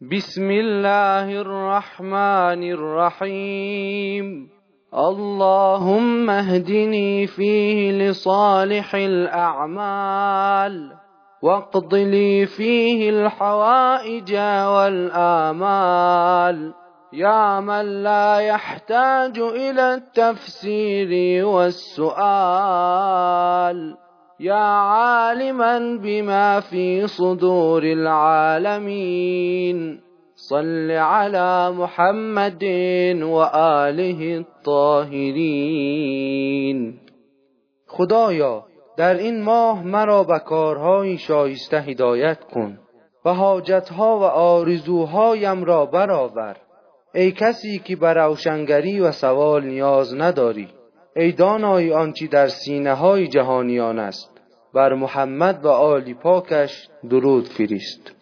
بسم الله الرحمن الرحيم. اللهم اهدني فيه لصالح الأعمال واقض لي فيه الحوائج والآمال. يا من لا يحتاج إلى التفسير والسؤال. يا عالما بما في صدور العالمين. صل على محمد وآله الطاهرين. خدایا در این ماه مرا به کارهای شایسته هدایت کن. و حاجتها و آرزوهایم را برآور. ای کسی که بر روشنگری و سوال نیاز نداری. ای آنچه در سینه های جهانیان است. بر محمد و آل پاکش درود فرست